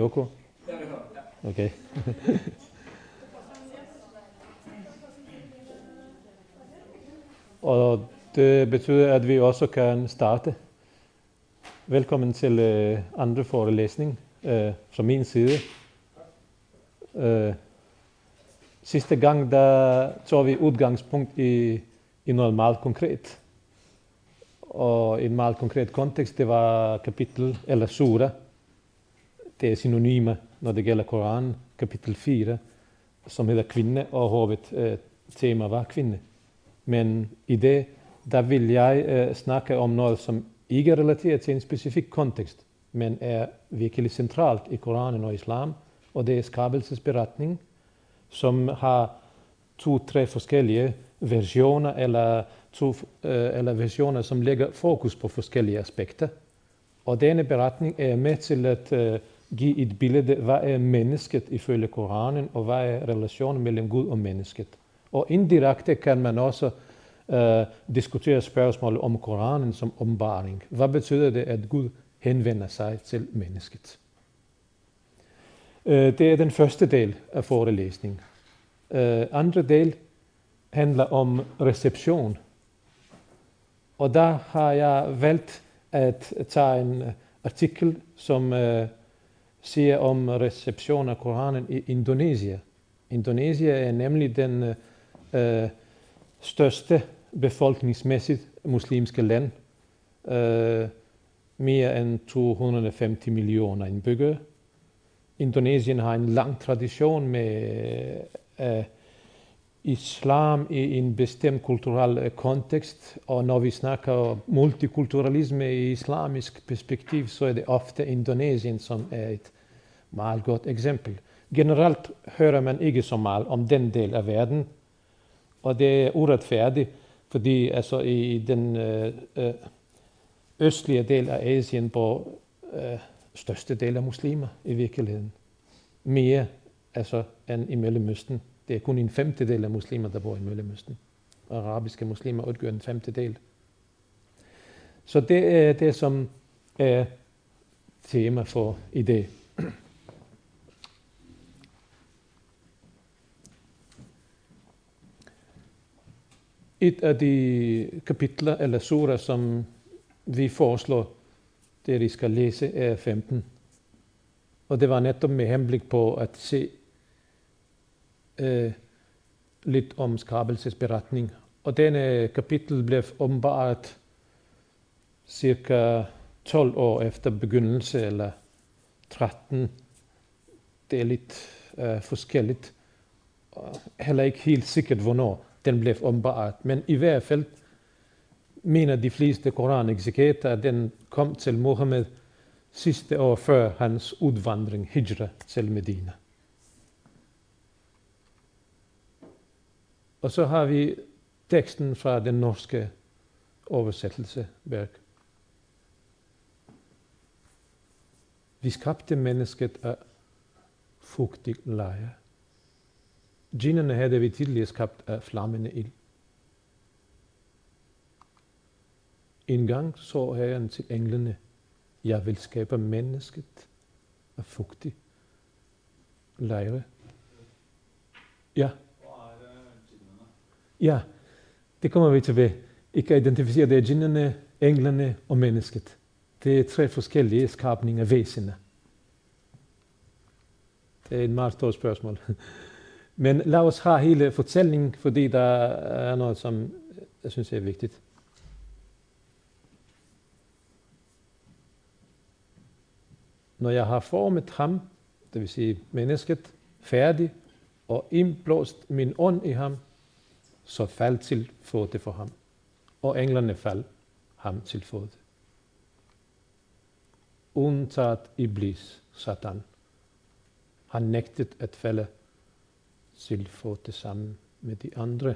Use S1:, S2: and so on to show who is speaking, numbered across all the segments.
S1: Yoko? Okay. Og det betyder, at vi også kan starte. Velkommen til øh, andre forelæsning øh, fra min side. Øh, sidste gang, der tog vi udgangspunkt i, i noget meget konkret. Og en meget konkret kontekst, det var kapitel eller sura. Det er synonyme når det gælder Koranen. Kapitel 4, som hedder kvinde, og hovedet eh, øh, tema var kvinde. Men i det, der vil jeg øh, snakke om noget, som ikke er relateret til en specifik kontekst, men er virkelig centralt i Koranen og islam, og det er skabelsesberetning, som har to-tre forskellige versioner, eller, to, øh, eller versioner, som lægger fokus på forskellige aspekter. Og denne beretning er med til at øh, give et billede, hvad er mennesket ifølge Koranen, og hvad er relationen mellem Gud og mennesket. Og indirekte kan man også uh, diskutere spørgsmålet om Koranen som ombaring. Hvad betyder det, at Gud henvender sig til mennesket? Uh, det er den første del af forelæsningen. Uh, andre del handler om reception. Og der har jeg valgt at tage en artikel, som uh, siger om reception af Koranen i Indonesien. Indonesien er nemlig den øh, største befolkningsmæssigt muslimske land. Øh, mere end 250 millioner indbyggere. Indonesien har en lang tradition med øh, islam i en bestemt kulturel eh, kontekst, og når vi snakker multikulturalisme i islamisk perspektiv, så er det ofte Indonesien, som er et meget godt eksempel. Generelt hører man ikke så meget om den del af verden, og det er uretfærdigt, fordi altså i den øh, øh, østlige del af Asien bor øh, største del af muslimer i virkeligheden. Mere altså, end i Mellemøsten. Det er kun en femtedel af muslimer, der bor i Mellemøsten. Arabiske muslimer udgør en femtedel. Så det er det, som er tema for i det. Et af de kapitler eller sura, som vi foreslår, det I skal læse, er 15. Og det var netop med henblik på at se øh, lidt om skabelsesberetning. Og denne kapitel blev åbenbart cirka 12 år efter begyndelse, eller 13. Det er lidt øh, forskelligt. Heller ikke helt sikkert, hvornår den blev åbenbart. Men i hvert fald mener de fleste koranexegeter, at den kom til Mohammed sidste år før hans udvandring, hijra, til Medina. Og så har vi teksten fra den norske oversættelseværk. Vi skabte mennesket af fugtig leje. Djinnene havde vi tidligere skabt af flammende ild. En gang så herren til englene, jeg vil skabe mennesket af fugtig lejre. Ja. Ja, det kommer vi til ved. Ikke identificere det er djinnene, englene og mennesket. Det er tre forskellige skabninger væsener. Det er et meget stort spørgsmål. Men lad os have hele fortællingen, fordi der er noget, som jeg synes er vigtigt. Når jeg har formet ham, det vil sige mennesket, færdig og indblåst min ånd i ham, så fald til fod for ham. Og englerne fald ham til fod. Undtaget Iblis, Satan. Han nægtet at falde til få sammen med de andre.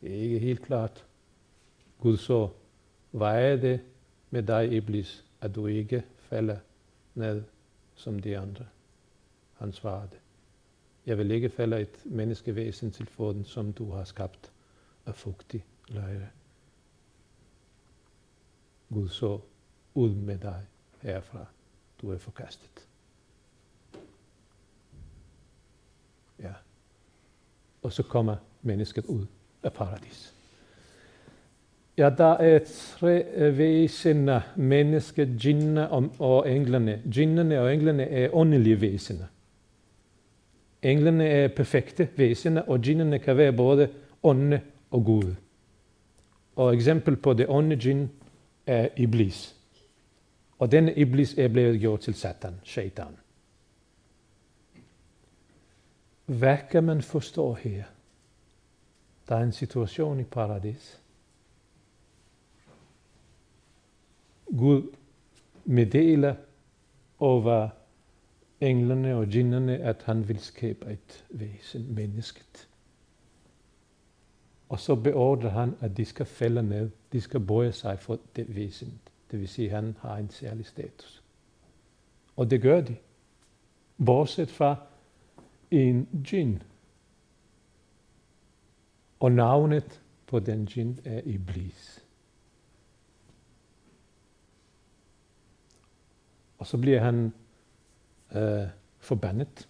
S1: Det er ikke helt klart. Gud så, hvad er det med dig, Iblis, at du ikke falder ned som de andre? Han svarede, jeg vil ikke falde et menneskevæsen til foden, som du har skabt af fugtig løje. Gud så ud med dig herfra. du er forkastet. Ja. Og så kommer mennesket ud af paradis. Ja, der er tre øh, væsener, mennesket, djinnene og englene. Djinnene og englene er åndelige væsener. Englene er perfekte væsener, og djinnene kan være både ånde og gud. Og eksempel på det ånde djinn er Iblis. Og denne Iblis er blevet gjort til Satan, shaitan. Hvad kan man forstå her? Der er en situation i paradis. Gud meddeler over englene og djinnene, at han vil skabe et væsen, mennesket. Og så beordrer han, at de skal falde ned. De skal bøje sig for det væsen. Det vil sige, at han har en særlig status. Og det gør de. Bortset fra en djinn. Og navnet på den djinn er Iblis. Og så bliver han Eh, øh, forbandet.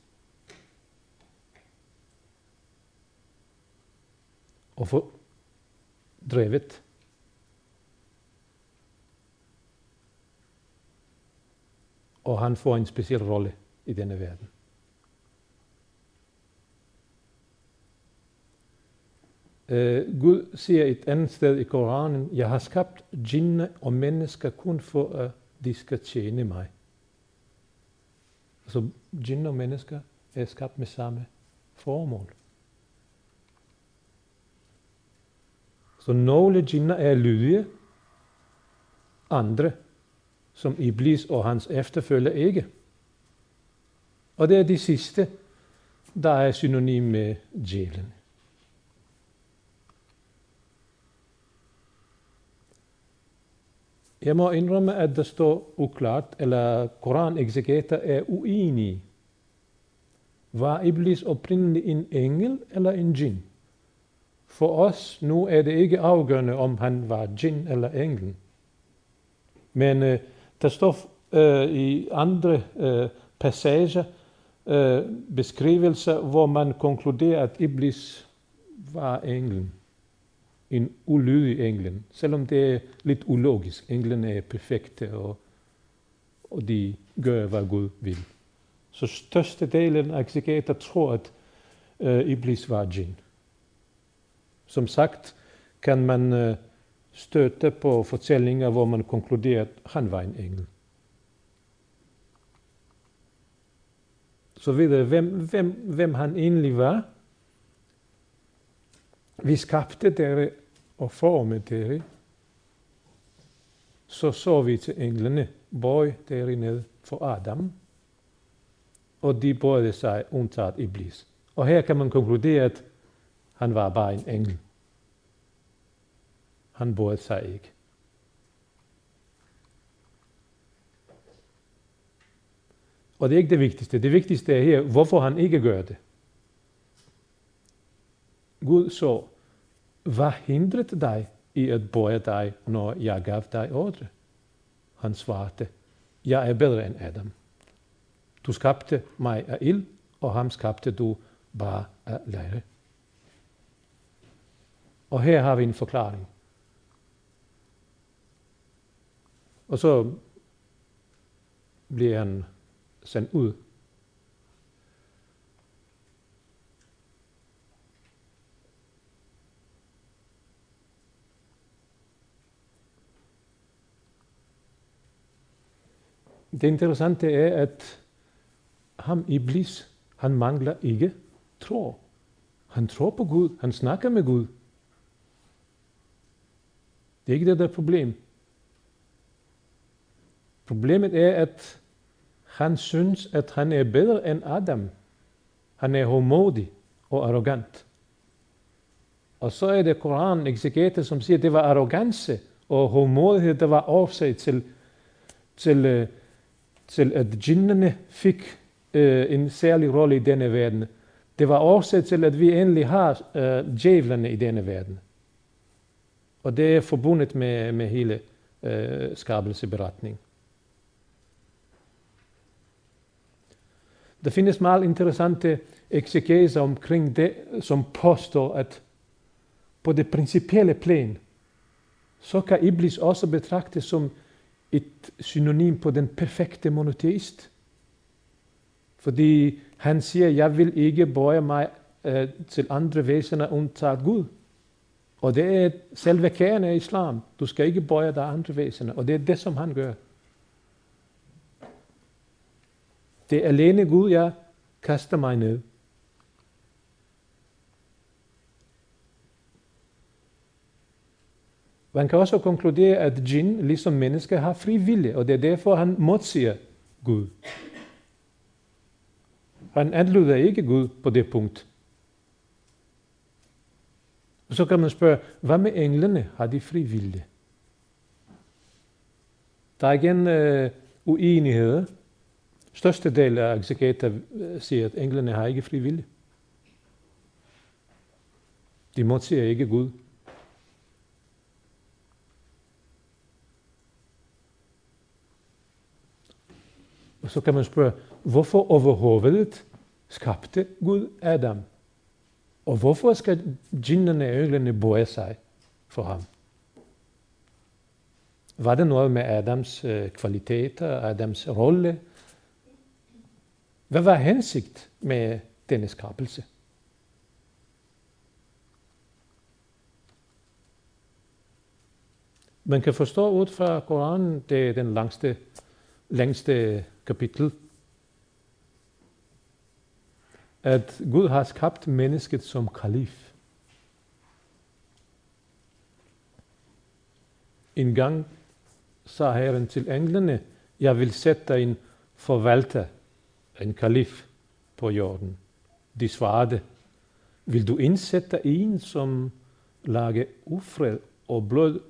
S1: Og fordrevet. Og han får en speciel rolle i denne verden. Uh, Gud siger et andet sted i Koranen, jeg har skabt djinne og mennesker kun for at de skal tjene mig. Så djinn og mennesker er skabt med samme formål. Så nogle djinner er lydige, andre, som Iblis og hans efterfølger ikke. Og det er de sidste, der er synonym med djævlen. Jeg må indrømme, at der står uklart, eller Koran-exegeter er uenige. Var Iblis oprindeligt en engel eller en djinn? For os nu er det ikke afgørende, om han var djinn eller engel. Men øh, der står øh, i andre øh, passager øh, beskrivelser, hvor man konkluderer, at Iblis var englen en ulydig englen, selvom det er lidt ulogisk. Englene er perfekte, og, og de gør, hvad Gud vil. Så størstedelen af exegeter tror, at øh, Iblis var djinn. Som sagt kan man øh, støtte på fortællinger, hvor man konkluderer, at han var en engel. Så videre, hvem, hvem, hvem han egentlig var. Vi skabte dere og formet dere, så så vi til englene, bøj dere ned for Adam, og de bøjede sig undtaget Iblis. Og her kan man konkludere, at han var bare en engel. Han bøjede sig ikke. Og det er ikke det vigtigste. Det vigtigste er her, hvorfor han ikke gør det. Gud så, hvad hindrede dig i at bøje dig, når jeg gav dig ordre? Han svarte, jeg er bedre end Adam. Du skabte mig af ild, og ham skabte du bare af lære. Og her har vi en forklaring. Og så bliver han sendt ud det interessante er, at ham Iblis, han mangler ikke tro. Han tror på Gud. Han snakker med Gud. Det er ikke det, der er problem. Problemet er, at han synes, at han er bedre end Adam. Han er hårdmodig og arrogant. Og så er det Koran exegeter, som siger, at det var arrogance og hårdmodighed, der var årsag til, til øh, til at djinnene fik øh, en særlig rolle i denne verden. Det var årsag til, at vi endelig har øh, djævlerne i denne verden. Og det er forbundet med, med hele øh, skabelseberetningen. Der findes meget interessante eksegeser omkring det, som påstår, at på det principielle plan, så kan Iblis også betragtes som et synonym på den perfekte monoteist. Fordi han siger, jeg vil ikke bøje mig øh, til andre væsener undtaget Gud. Og det er selve kernen af islam. Du skal ikke bøje dig andre væsener. Og det er det, som han gør. Det er alene Gud, jeg kaster mig ned. Man kan også konkludere, at jinn, ligesom mennesker, har fri vilje, og det er derfor, han modsiger Gud. Han adlyder ikke Gud på det punkt. Og så kan man spørge, hvad med englene? Har de fri vilje? Der er igen øh, uenigheder. Største del af exegeter øh, siger, at englene har ikke fri vilje. De modsiger ikke Gud. Og så kan man spørge, hvorfor overhovedet skabte Gud Adam? Og hvorfor skal djinnerne og englene bøje sig for ham? Var det noget med Adams øh, kvaliteter, Adams rolle? Hvad var hensigt med denne skabelse? Man kan forstå ud fra Koranen, det er den langste, længste kapitel, at Gud har skabt mennesket som kalif. En gang sagde Herren til englene, jeg vil sætte en forvalter, en kalif på jorden. De svarede, vil du indsætte en, som lager ufred og blod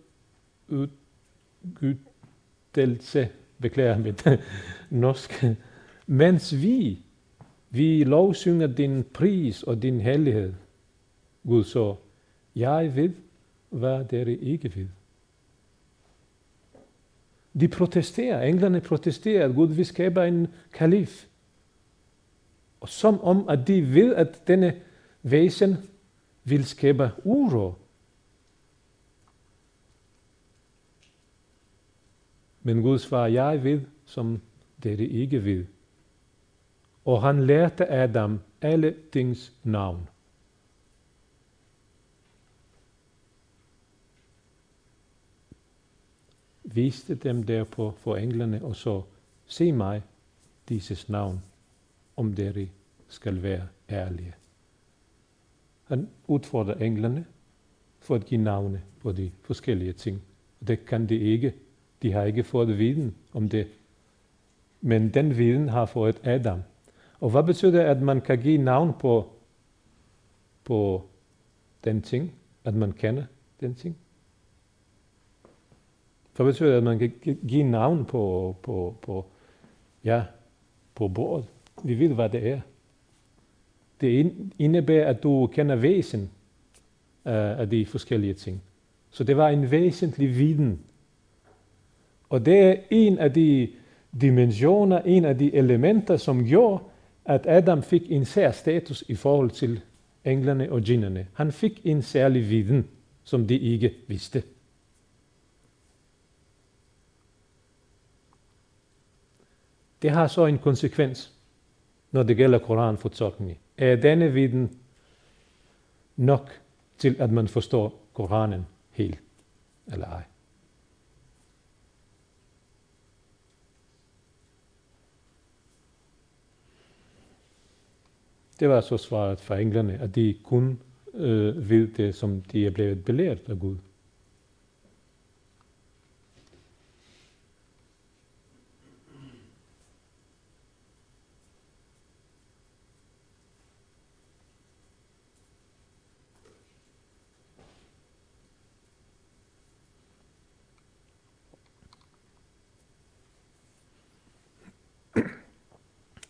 S1: udgyttelse, beklager mit norsk, mens vi vi lovsynger din pris og din hellighed. Gud så, jeg ved, hvad dere ikke ved. De protesterer, englerne protesterer, at Gud vil skabe en kalif. Og som om, at de ved, at denne væsen vil skabe uro. Men Gud svarer, jeg ved, som dere ikke ved og han lærte Adam alle tings navn. Viste dem derpå for englene og så, se mig, dieses navn, om dere skal være ærlige. Han udfordrer englene for at give navne på de forskellige ting. Det kan de ikke. De har ikke fået viden om det. Men den viden har fået Adam. Og hvad betyder det, at man kan give navn på, på den ting? At man kender den ting? Hvad betyder det, at man kan give navn på, på, på, ja, på bordet? Vi ved, hvad det er. Det indebærer, at du kender væsen øh, af de forskellige ting. Så det var en væsentlig viden. Og det er en af de dimensioner, en af de elementer, som gjorde, at Adam fik en sær status i forhold til englene og djinnerne. Han fik en særlig viden, som de ikke vidste. Det har så en konsekvens, når det gælder koranfortolkning. Er denne viden nok til, at man forstår Koranen helt, eller ej? Det var så svaret fra englerne, at de kun øh, ved det, som de er blevet belært af Gud.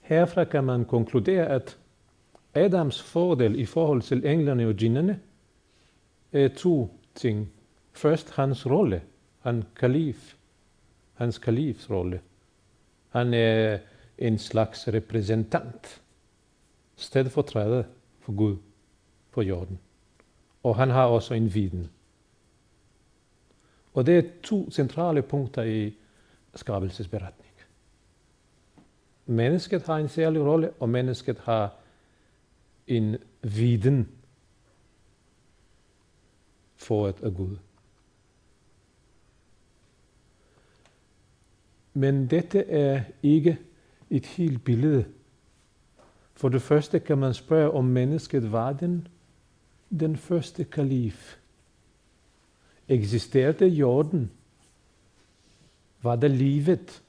S1: Herfra kan man konkludere, at Adams fordel i forhold til englerne og djinnene er to ting. Først hans rolle, han kalif, hans kalifs rolle. Han er en slags repræsentant, stedfortræder for Gud på jorden. Og han har også en viden. Og det er to centrale punkter i skabelsesberetning. Mennesket har en særlig rolle, og mennesket har en viden for af Gud. Men dette er ikke et helt billede. For det første kan man spørge, om mennesket var den, den første kalif. Eksisterede jorden? Var der livet?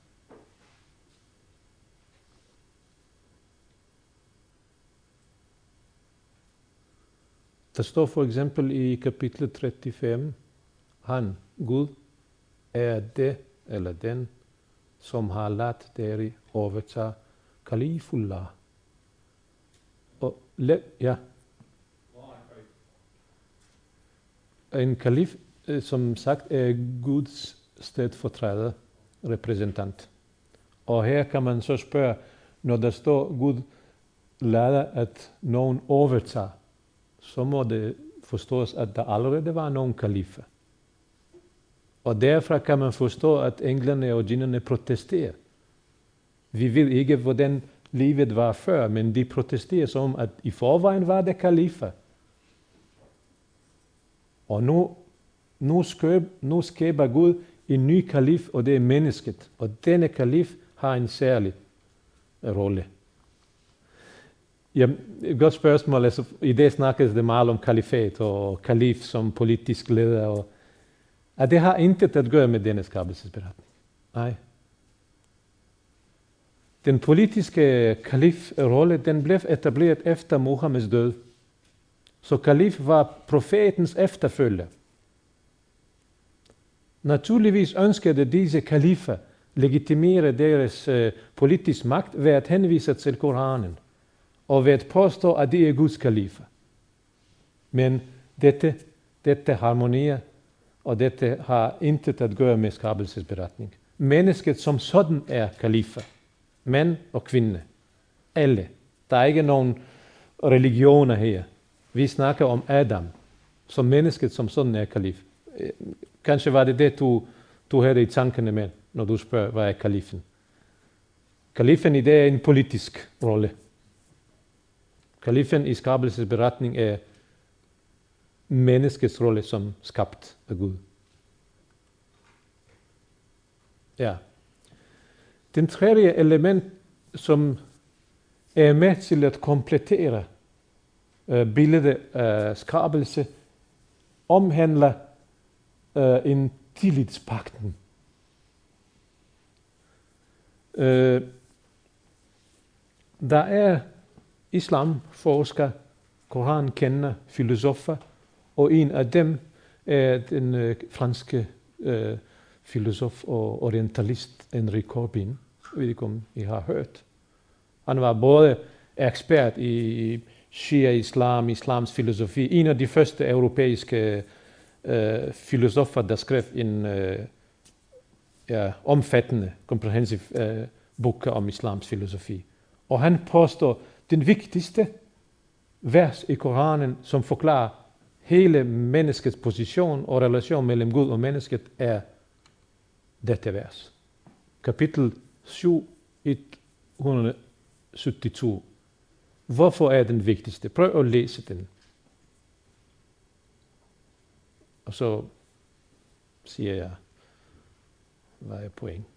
S1: Der står for eksempel i kapitel 35, han, Gud, er det eller den, som har ladt deri overtage kalifullah. Og let, ja. En kalif, øh, som sagt, er Guds stedfortræder, repræsentant. Og her kan man så spørge, når der står Gud lader, at nogen overtager, så må det forstås, at der allerede var nogen kalifer. Og derfra kan man forstå, at englene og djinnene protesterer. Vi ved ikke, hvordan livet var før, men de protesterer som, at i forvejen var det kalifer. Og nu, nu, skøb, nu skaber Gud en ny kalif, og det er mennesket. Og denne kalif har en særlig rolle. Ja, et godt spørgsmål. Altså, I det snakkes det meget om kalifat og kalif som politisk leder. Og, at det har intet at gøre med denne skabelsesberetning. Nej. Den politiske kalif-rolle, den blev etableret efter Muhammeds død. Så kalif var profetens efterfølger. Naturligvis ønskede disse kalifer legitimere deres øh, politisk magt ved at henvise til Koranen og ved at påstå, at de er Guds kalifer. Men dette, dette harmonerer, og dette har intet at gøre med skabelsesberetning. Mennesket som sådan er kalifer. Mænd og kvinde. Alle. Der er ikke nogen religioner her. Vi snakker om Adam, som mennesket som sådan er kalif. Kanskje var det det, du, du havde i tankerne med, når du spørger, hvad er kalifen? Kalifen i dag er en politisk rolle. Kalifen i skabelsesberetning er menneskets rolle som skabt af Gud. Ja. Den tredje element, som er med til at komplettere uh, billedet af skabelse, omhandler uh, en tillidspakten. Uh, øh, der er islamforsker, korankender, filosofer, og en af dem er den øh, franske øh, filosof og orientalist Henri Corbin. Jeg ved ikke, om I har hørt. Han var både ekspert i Shia-islam, islams filosofi. En af de første europæiske øh, filosofer, der skrev en øh, ja, omfattende, komprehensiv øh, bog om islams filosofi. Og han påstår, den vigtigste vers i Koranen, som forklarer hele menneskets position og relation mellem Gud og mennesket, er dette vers. Kapitel 7, 172. Hvorfor er den vigtigste? Prøv at læse den. Og så siger jeg, hvad er pointen?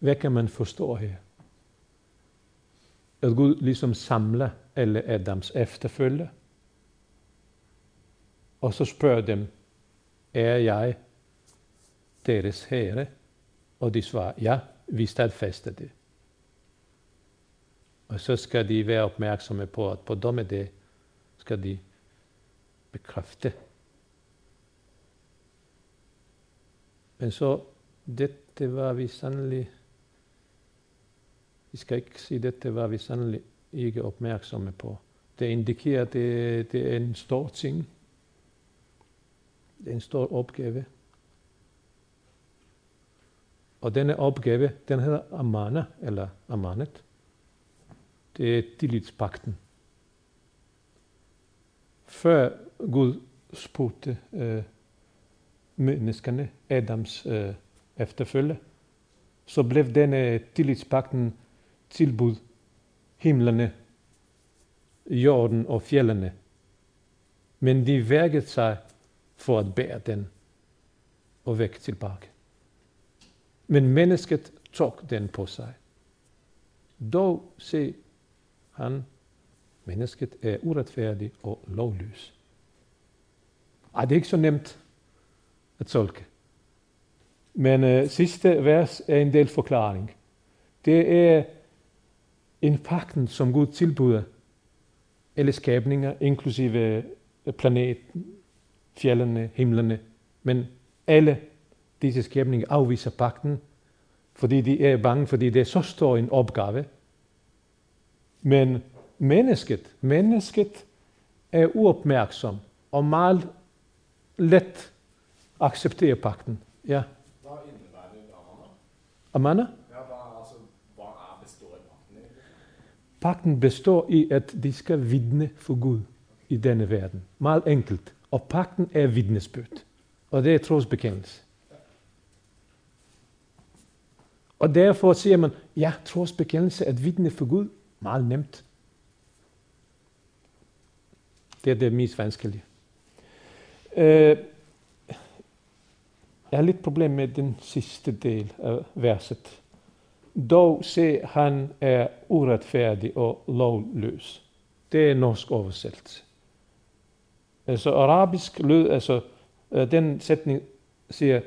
S1: Hvad kan man forstå her? At Gud ligesom samler alle Adams efterfølger, og så spørger dem, er jeg deres herre? Og de svarer, ja, vi stadfæster det. Og så skal de være opmærksomme på, at på dommedag skal de bekræfte. Men så, dette var vi sandelig vi skal ikke sige, at dette var vi sandelig ikke opmærksomme på. Det indikerer, at det, det er en stor ting. Det er en stor opgave. Og denne opgave, den hedder Amana, eller Amanet. Det er tillidspakten. Før Gud spurgte øh, menneskerne, Adams øh, efterfølge, så blev denne tillidspakten tilbud himlene, jorden og fjellene. Men de værkede sig for at bære den og væk tilbage. Men mennesket tog den på sig. Dog se han, mennesket er uretfærdig og lovløs. Ej, det er ikke så nemt at tolke. Men øh, sidste vers er en del forklaring. Det er en pakten, som Gud tilbyder alle skabninger, inklusive øh, planeten, fjellene, himlene. Men alle disse skabninger afviser pakten, fordi de er bange, fordi det er så stor en opgave. Men mennesket, mennesket er uopmærksom og meget let accepterer pakten. Ja. Amanda?
S2: Ja, hvad, altså, hvad er består pakten egentlig?
S1: Pakten består i, at de skal vidne for Gud i denne verden. Meget enkelt. Og pakten er vidnesbyrd. Og det er trosbekendelse. Og derfor siger man, ja, trosbekendelse er at vidne for Gud. Meget nemt. Det er det mest vanskelige. Uh, jeg har lidt problem med den sidste del af verset. Dog se, han er uretfærdig og lovløs. Det er norsk oversættelse. Altså arabisk lød, altså øh, den sætning siger,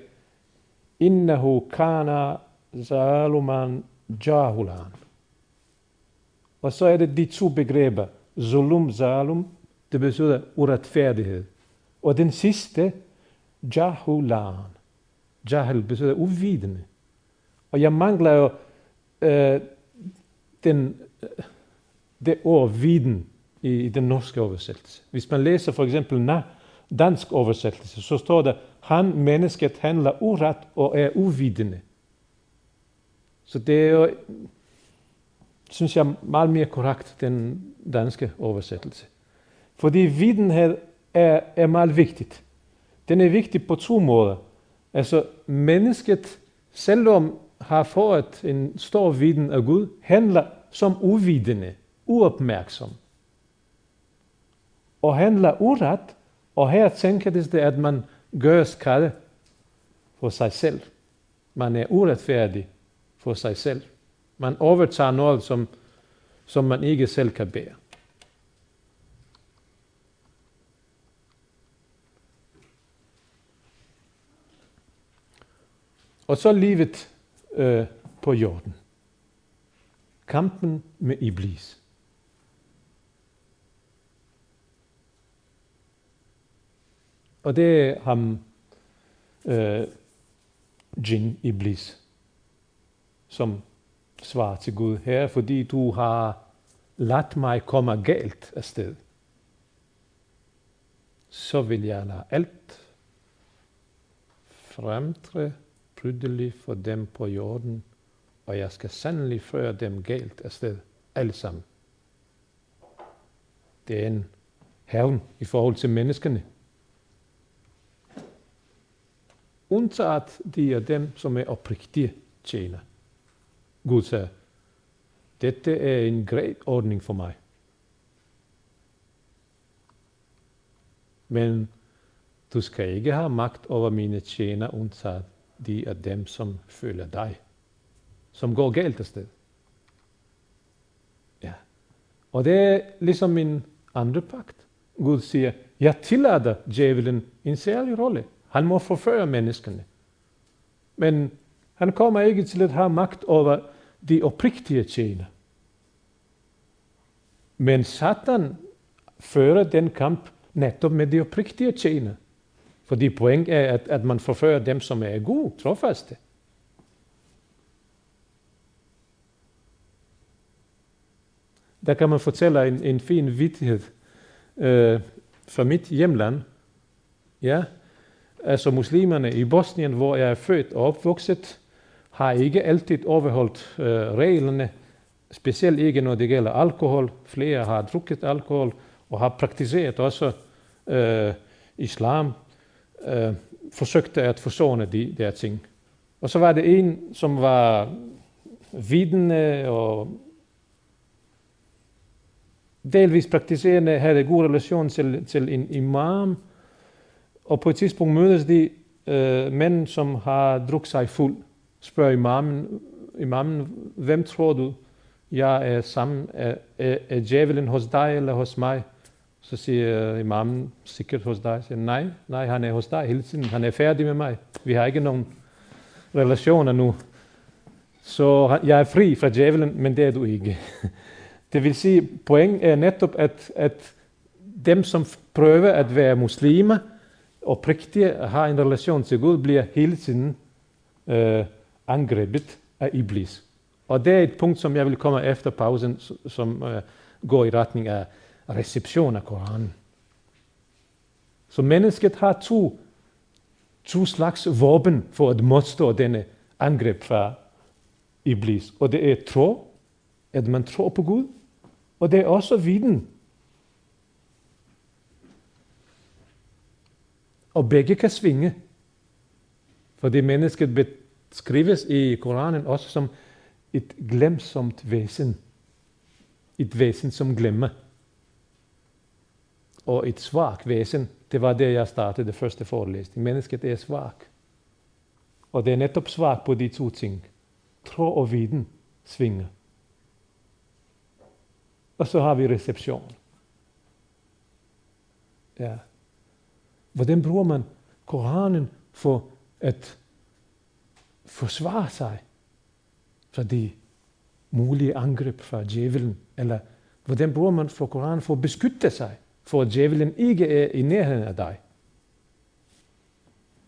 S1: Innahu kana zaluman jahulan. Og så er det de to begreber, zulum, zalum, det betyder uretfærdighed. Og den sidste, jahulan. Jahil betyder uvidende. Og jeg mangler jo øh, den, øh, det ord viden i, i den norske oversættelse. Hvis man læser for eksempel na, dansk oversættelse, så står der, han, mennesket, handler uret og er uvidende. Så det er jo, synes jeg, meget mere korrekt, den danske oversættelse. Fordi videnhed er, er meget vigtigt. Den er vigtig på to måder. Altså mennesket, selvom har fået en stor viden af Gud, handler som uvidende, uopmærksom. Og handler uret, og her tænker det, at man gør skade for sig selv. Man er uretfærdig for sig selv. Man overtager noget, som, som man ikke selv kan bære. Og så livet øh, på jorden. Kampen med Iblis. Og det er ham, øh, Jin Iblis, som svarer til Gud her, fordi du har ladt mig komme galt afsted. Så vil jeg lade alt fremtræde pryddelig for dem på jorden, og jeg skal sandelig føre dem galt afsted, alle sammen. Det er en hævn i forhold til menneskene. Undtaget de af dem, som er oprigtige tjener. Gud sagde, dette er en grej ordning for mig. Men du skal ikke have magt over mine tjener, undtaget de er dem, som følger dig. Som går galt afsted. Ja. Og det er ligesom en andre pagt. Gud siger, jeg tillader djævelen en særlig rolle. Han må forføre menneskene. Men han kommer ikke til at have magt over de oprigtige tjener. Men Satan fører den kamp netop med de oprigtige tjener. Fordi point er, at, at man forfører dem, som er gode, trofaste. der kan man fortælle en, en fin vittighed øh, fra mit hjemland. Ja, altså muslimerne i Bosnien, hvor jeg er født og opvokset, har ikke altid overholdt øh, reglerne, specielt ikke når det gælder alkohol. Flere har drukket alkohol og har praktiseret også øh, islam, øh, forsøgte at forsone de der ting. Og så var det en, som var vidende og delvis praktiserende, havde god relation til, til en imam, og på et tidspunkt mødes de øh, mænd, som har drukket sig fuld, spørger imamen, imamen, hvem tror du, jeg er sammen, er, er, er djævelen hos dig eller hos mig? Så siger imamen, sikkert hos dig. Siger, nej, nej, han er hos dig hele tiden. Han er færdig med mig. Vi har ikke nogen relationer nu. Så jeg er fri fra djævelen, men det er du ikke. Det vil sige, poeng er netop, at, at dem, som prøver at være muslimer, og prægtige har en relation til Gud, bliver hele tiden øh, angrebet af Iblis. Og det er et punkt, som jeg vil komme efter pausen, som øh, går i retning af reception af Koranen. Så mennesket har to, to slags våben for at modstå denne angreb fra Iblis. Og det er tro, at man tror på Gud, og det er også viden. Og begge kan svinge. Fordi mennesket beskrives i Koranen også som et glemsomt væsen. Et væsen, som glemmer. Og et svagt væsen, det var det, jeg startede det første forelæsning. Mennesket er svag. Og det er netop svag på de to ting. Tro og viden svinger. Og så har vi reception. Ja. Hvordan bruger man Koranen for at forsvare sig fra de mulige angreb fra djævelen? Eller hvordan bruger man for Koranen for at beskytte sig, for at djævelen ikke er i nærheden af dig?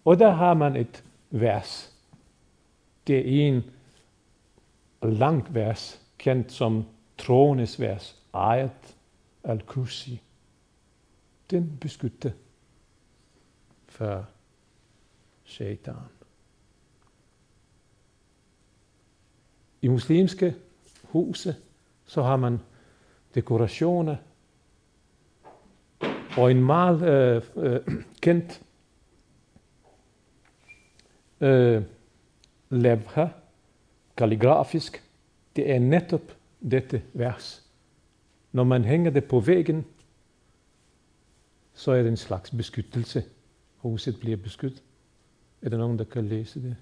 S1: Og der har man et vers. Det er en lang vers, kendt som trones vers, ayat al-kursi. Den beskytter for shaitan. I muslimske huse, så har man dekorationer, og en meget øh, øh, kendt øh, levha, kalligrafisk, det er netop dette vers. Når man hænger det på væggen, så er det en slags beskyttelse. Huset bliver beskyttet. Er der nogen, der kan læse det?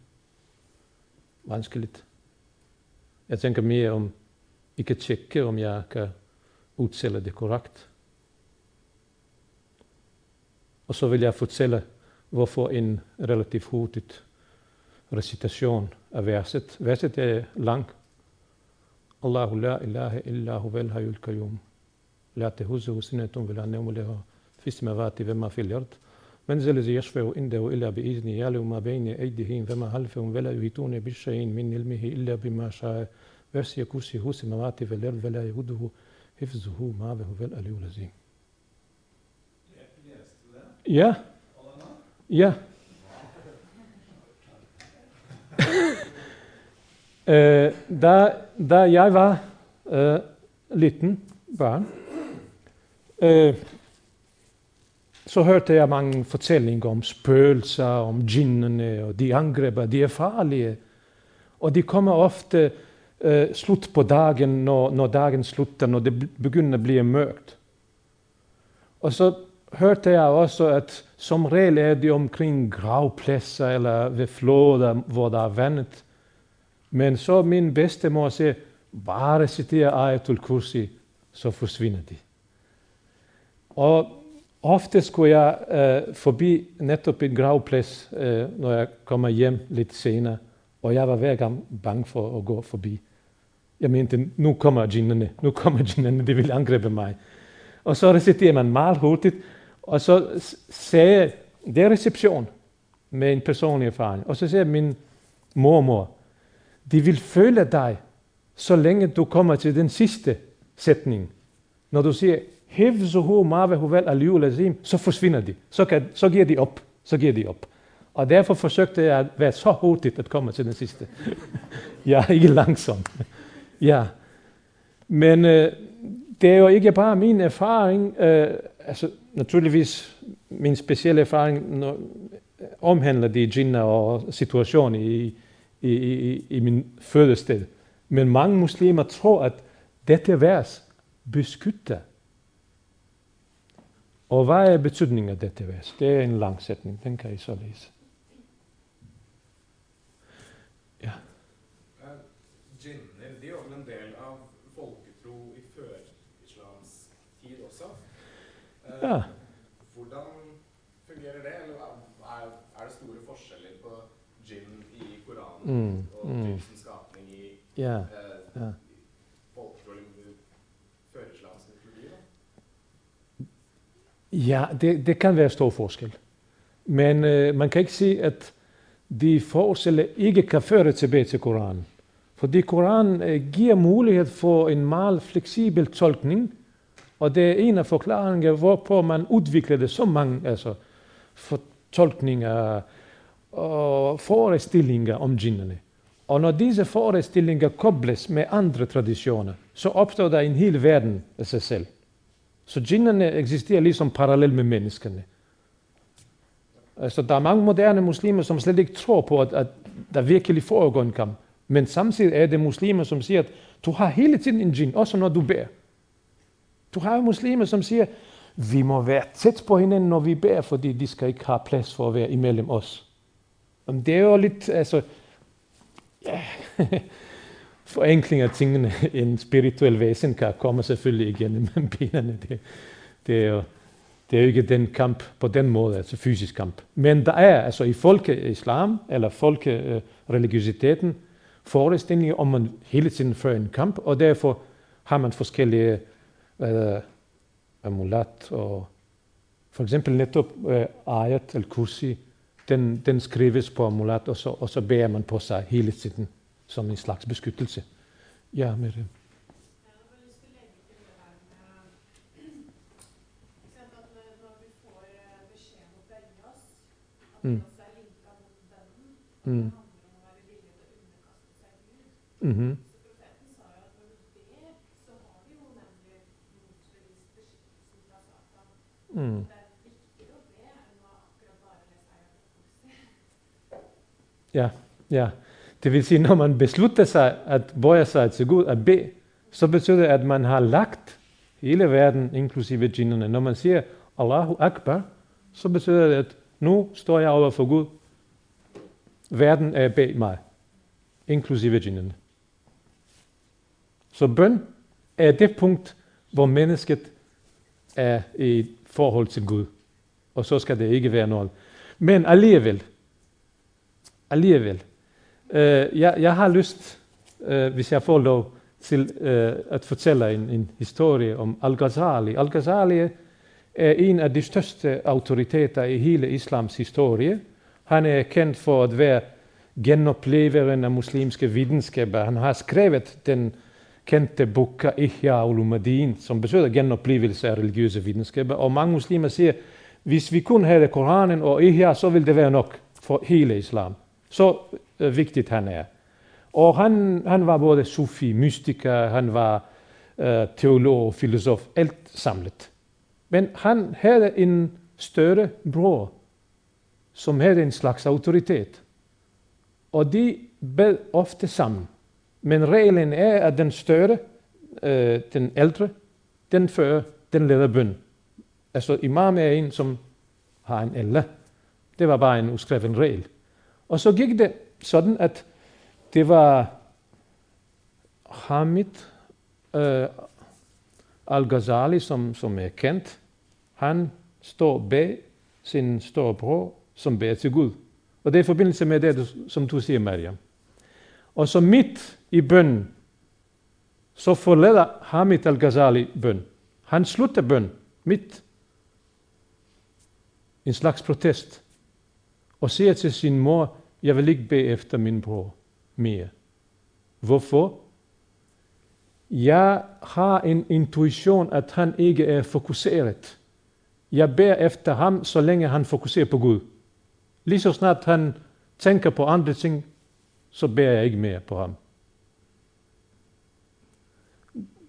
S1: Vanskeligt. Jeg tænker mere om, I kan tjekke, om jeg kan udsætte det korrekt. Og så vil jeg fortælle, hvorfor en relativt hurtigt recitation af verset. Verset er langt, الله لا إله إلا هو الحي القيوم لا تهزه سنة ولا نوم له في السماوات وما في الأرض من ذا الذي يشفع عنده إلا بإذنه يعلم ما بين أيديهم وما خلفهم ولا يحيطون بشيء من علمه إلا بما شاء وسع كرسيه السماوات والأرض ولا يهده حفظه ما وهو العلي العظيم. Ja. Ja. Øh, da, da jeg var øh, liten barn, øh, så hørte jeg mange fortællinger om spøgelser, om djinnene, og de angreber, de er farlige. Og de kommer ofte øh, slut på dagen, når, når dagen slutter, når det begynder at blive mørkt. Og så hørte jeg også, at som regel er de omkring gravpladser eller ved floder, hvor der er vandet. Men så min bedstemor siger, bare citere Ayatul Kursi, så forsvinder de. Og ofte skulle jeg øh, forbi netop en gravplads, øh, når jeg kommer hjem lidt senere, og jeg var hver gang bange for at gå forbi. Jeg mente, nu kommer djinnene, nu kommer djinnene, de vil angribe mig. Og så reciterer man meget hurtigt, og så sagde, det er reception med en personlig erfaring. Og så sagde min mormor, de vil føle dig, så længe du kommer til den sidste sætning. Når du siger, Hifzuhu mave huvel aliul lazim, så forsvinder de. Så, kan, så giver de op. Så giver de op. Og derfor forsøgte jeg at være så hurtigt at komme til den sidste. jeg er ikke langsom. ja. Men øh, det er jo ikke bare min erfaring. Øh, altså, naturligvis min specielle erfaring når, omhandler de jinner og situationen i, i, i, i min fødested. Men mange muslimer tror, at dette vers beskytter. Og hvad er betydningen af dette vers? Det er en lang sætning, den kan I så læse.
S2: Ja. Jinner, de er jo en del av folketro i før-islams tid også.
S1: Ja.
S2: Hvordan fungerer det? Eller er, er det store forskjeller på jinn i Koranen
S1: Mm,
S2: og
S1: mm.
S2: skapning i
S1: Ja,
S2: eh,
S1: ja.
S2: folketro eller før-islamsk mytologi? da?
S1: Ja, det, det kan være stor forskel. Men øh, man kan ikke sige, at de forskelle ikke kan føre tilbage til Koranen. Fordi Koranen øh, giver mulighed for en meget fleksibel tolkning, og det er en af forklaringerne, hvorpå man udviklede så mange altså, fortolkninger og forestillinger om djinnerne. Og når disse forestillinger kobles med andre traditioner, så opstår der en hel verden af sig selv. Så djinnerne eksisterer ligesom parallelt med menneskene. Altså, der er mange moderne muslimer, som slet ikke tror på, at, at der virkelig foregår en kamp. Men samtidig er det muslimer, som siger, at du har hele tiden en djinn, også når du bærer. Du har jo muslimer, som siger, vi må være tæt på hinanden, når vi beder, fordi de skal ikke have plads for at være imellem os. Men det er jo lidt, altså, ja, forenkling af tingene. En spirituel væsen kan komme selvfølgelig igennem benene. Det, det, er jo, det er jo ikke den kamp på den måde, altså fysisk kamp. Men der er altså i folkeislam, eller folkereligiositeten, øh, forestillinger om, man hele tiden fører en kamp, og derfor har man forskellige Øh, hvad, amulat, og for eksempel netop øh, ayat al-kursi, den, den skrives på amulat, og så, og så bærer man på sig hele tiden som en slags beskyttelse. Ja, med det. Mm. Mm.
S3: Mm-hmm.
S1: Mm. Ja, ja. Det vil sige, når man beslutter sig at bøje sig til Gud at bede, så betyder det, at man har lagt hele verden, inklusive djinnerne. Når man siger Allahu Akbar, så betyder det, at nu står jeg over for Gud. Verden er bag mig, inklusive djinnerne. Så bøn er det punkt, hvor mennesket er i et forhold til Gud. Og så skal det ikke være noget. Men alligevel, alligevel, øh, jeg, jeg har lyst, øh, hvis jeg får lov, til øh, at fortælle en, en historie om Al-Ghazali. Al-Ghazali er en af de største autoriteter i hele islams historie. Han er kendt for at være genopleveren af muslimske videnskaber. Han har skrevet den kendte bog Ihya ulumadin, som betyder genoplevelse af religiøse videnskaber. Og mange muslimer siger, hvis vi kun havde Koranen og Ihya, så ville det være nok for hele islam. Så øh, vigtigt han er. Og han, han var både sufi, mystiker, han var øh, teolog, filosof, alt samlet. Men han havde en større bror, som havde en slags autoritet. Og de bed ofte sammen. Men reglen er, at den større, øh, den ældre, den fører, den leder bøn. Altså imam er en, som har en ældre. Det var bare en uskreven regel. Og så gik det sådan, at det var Hamid øh, al-Ghazali, som, som er kendt. Han står bag sin storebror, som beder til Gud. Og det er i forbindelse med det, som du siger, Mariam. Og så midt i bøn, så forlader Hamid al-Ghazali bøn. Han slutter bøn midt. En slags protest. Og siger til sin mor, jeg vil ikke bede efter min bror mere. Hvorfor? Jeg har en intuition, at han ikke er fokuseret. Jeg beder efter ham, så længe han fokuserer på Gud. Lige så snart han tænker på andre ting, så beder jeg ikke mere på ham.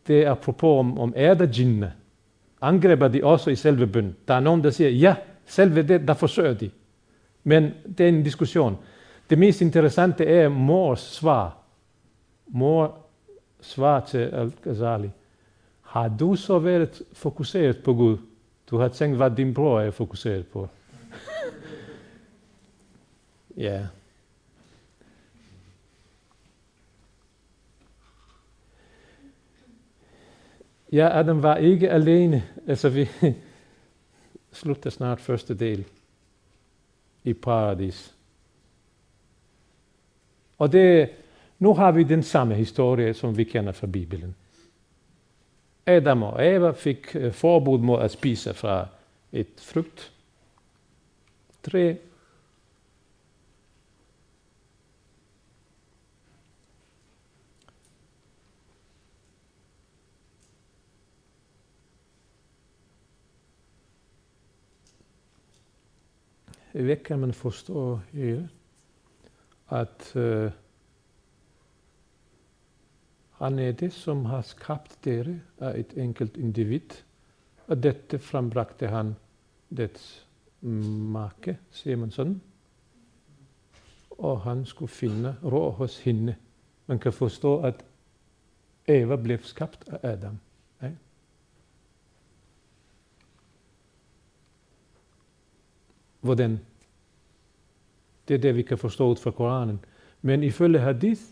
S1: Det er apropos om, om ærderjinnene. Angriber de også i selve bøn. Der er nogen, der siger, ja, selve det, der forsøger de. Men det er en diskussion. Det mest interessante er mors svar. Mor svar til Al-Ghazali. Har du så været fokuseret på Gud? Du har tænkt, hvad din bror er fokuseret på. ja. Ja, Adam var ikke alene. Altså, vi slutter snart første del i paradis. Og det, nu har vi den samme historie, som vi kender fra Bibelen. Adam og Eva fik eh, forbud mod at spise fra et frugt. Tre. Hvad kan man forstå her? At uh, eh, han er det, som har skabt dere af et enkelt individ, og dette frembragte han dets make, siger man sådan. Og han skulle finde råd hos hende. Man kan forstå, at Eva blev skabt af Adam. Ja? Hvordan? Det er det, vi kan forstå ud fra Koranen. Men ifølge hadith,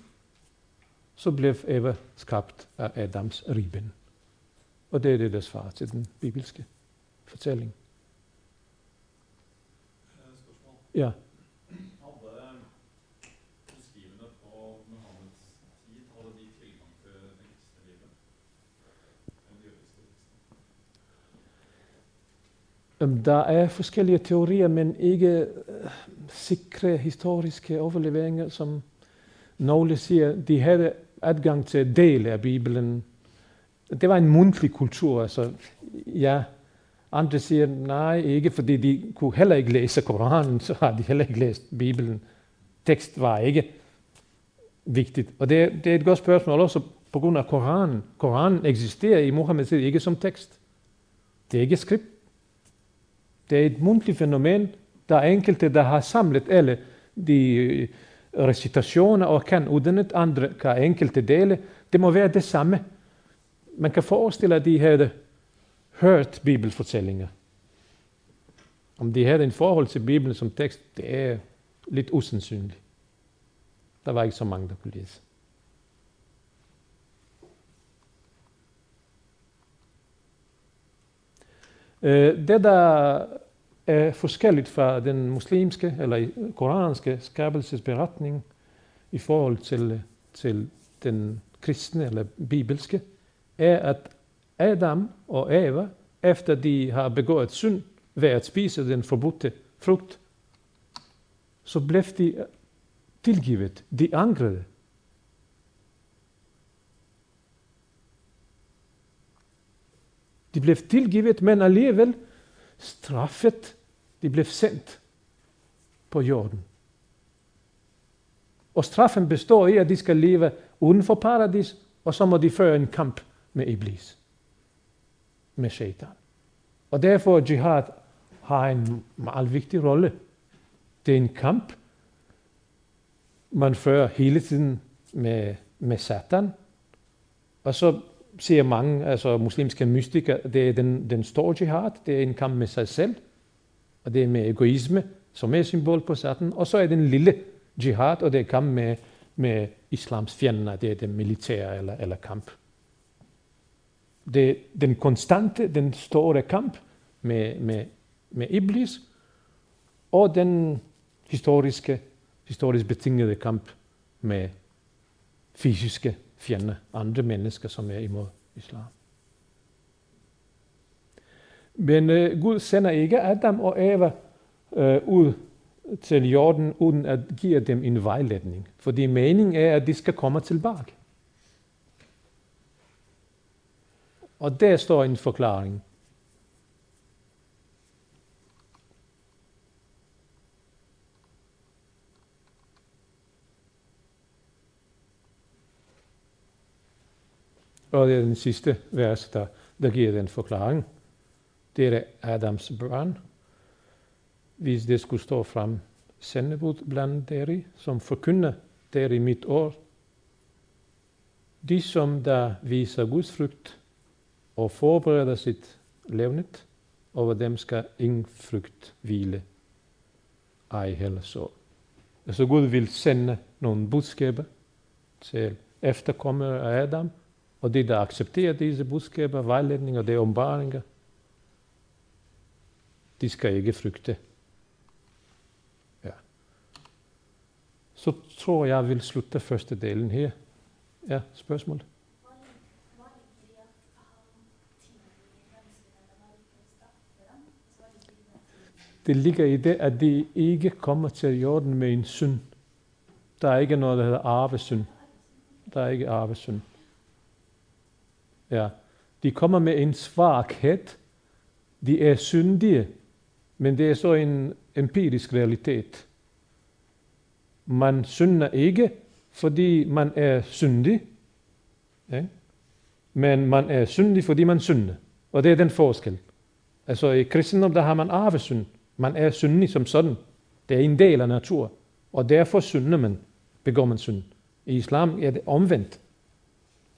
S1: så blev Eva skabt af Adams ribben. Og det er det, der svarer til den bibelske fortælling. Ja.
S4: Hadde muslimene på Muhammeds tid hadde de tilgang til det kristne livet? Den jødiske kristne?
S1: Øhm, Øhm, der er forskellige teorier, men ikke øh, sikre historiske overleveringer, som nogle siger, de havde adgang til dele af Bibelen. Det var en mundtlig kultur, altså ja, andre siger nej, ikke fordi de kunne heller ikke læse Koranen, så har de heller ikke læst Bibelen. Tekst var ikke vigtigt. Og det, det er et godt spørgsmål også på grund af Koranen. Koranen eksisterer i Muhammeds tid ikke som tekst. Det er ikke skrift. Det er et mundtligt fænomen. Der er enkelte, der har samlet alle de øh, recitationer og kan udenet andre kan enkelte dele. Det må være det samme. Man kan forestille, at de havde hørt bibelfortællinger. Om de havde en forhold til Bibelen som tekst, det er lidt usandsynligt. Der var ikke så mange, der kunne læse. Øh, Det, der er forskelligt fra den muslimske eller koranske skabelsesberetning i forhold til, til den kristne eller bibelske, er, at Adam og Eva, efter de har begået synd ved at spise den forbudte frugt, så blev de tilgivet. De angrede. De blev tilgivet, men alligevel straffet. De blev sendt på jorden. Og straffen består i, at de skal leve uden for paradis, og så må de føre en kamp med Iblis, med shaitan. Og derfor jihad har en meget vigtig rolle. Det er en kamp, man fører hele tiden med, med satan. Og så ser mange, altså muslimske mystikere, det er den, den store jihad, det er en kamp med sig selv, og det er med egoisme, som er symbol på satan. Og så er den lille jihad, og det er kamp med, med islams fjender, det er den militære eller, eller kamp. Det er den konstante, den store kamp med, med, med Iblis, og den historiske, historisk betingede kamp med fysiske fjende, andre mennesker, som er imod islam. Men uh, Gud sender ikke Adam og Eva uh, ud til jorden, uden at give dem en vejledning. Fordi meningen er, at de skal komme tilbage. Og der står en forklaring. Og det er den sidste vers, der, der giver den forklaring. Det er Adams børn. Hvis det skulle stå frem sendebud blandt deri, som forkynder deri mit år, de som der viser Guds frugt og forbereder sit levnet, over dem skal ingen frugt hvile, ej heller så. Altså Gud vil sende nogle budskaber til efterkommere af Adam, og de, der accepterer disse budskaber, vejledninger, det ombaringer, de skal ikke frygte. Ja. Så tror jeg, jeg vil slutte første delen her. Ja, spørgsmål? Det ligger i det, at de ikke kommer til jorden med en synd. Der er ikke noget, der hedder arvesynd. Der er ikke arvesynd. Ja. De kommer med en svaghed. De er syndige, men det er så en empirisk realitet. Man synder ikke, fordi man er syndig. Ja? Men man er syndig, fordi man synder. Og det er den forskel. Altså i kristendom, der har man arvesynd. Man er syndig som sådan. Det er en del af natur. Og derfor synder man, begår man synd. I islam er det omvendt.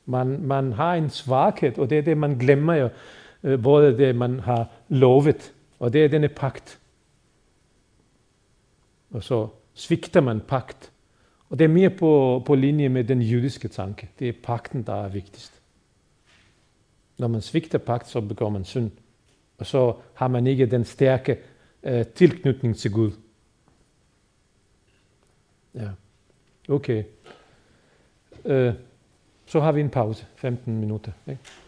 S1: Man, man har en svaghed, og det er det, man glemmer jo, øh, både det man har lovet. Og det er denne pagt. Og så svigter man pagt. Og det er mere på, på linje med den jødiske tanke. Det er pakten, der er vigtigst. Når man svigter pagt, så begår man synd. Og så har man ikke den stærke øh, tilknytning til Gud. Ja, okay. Øh, så har vi en pause, 15 minutter. Ikke? Tak.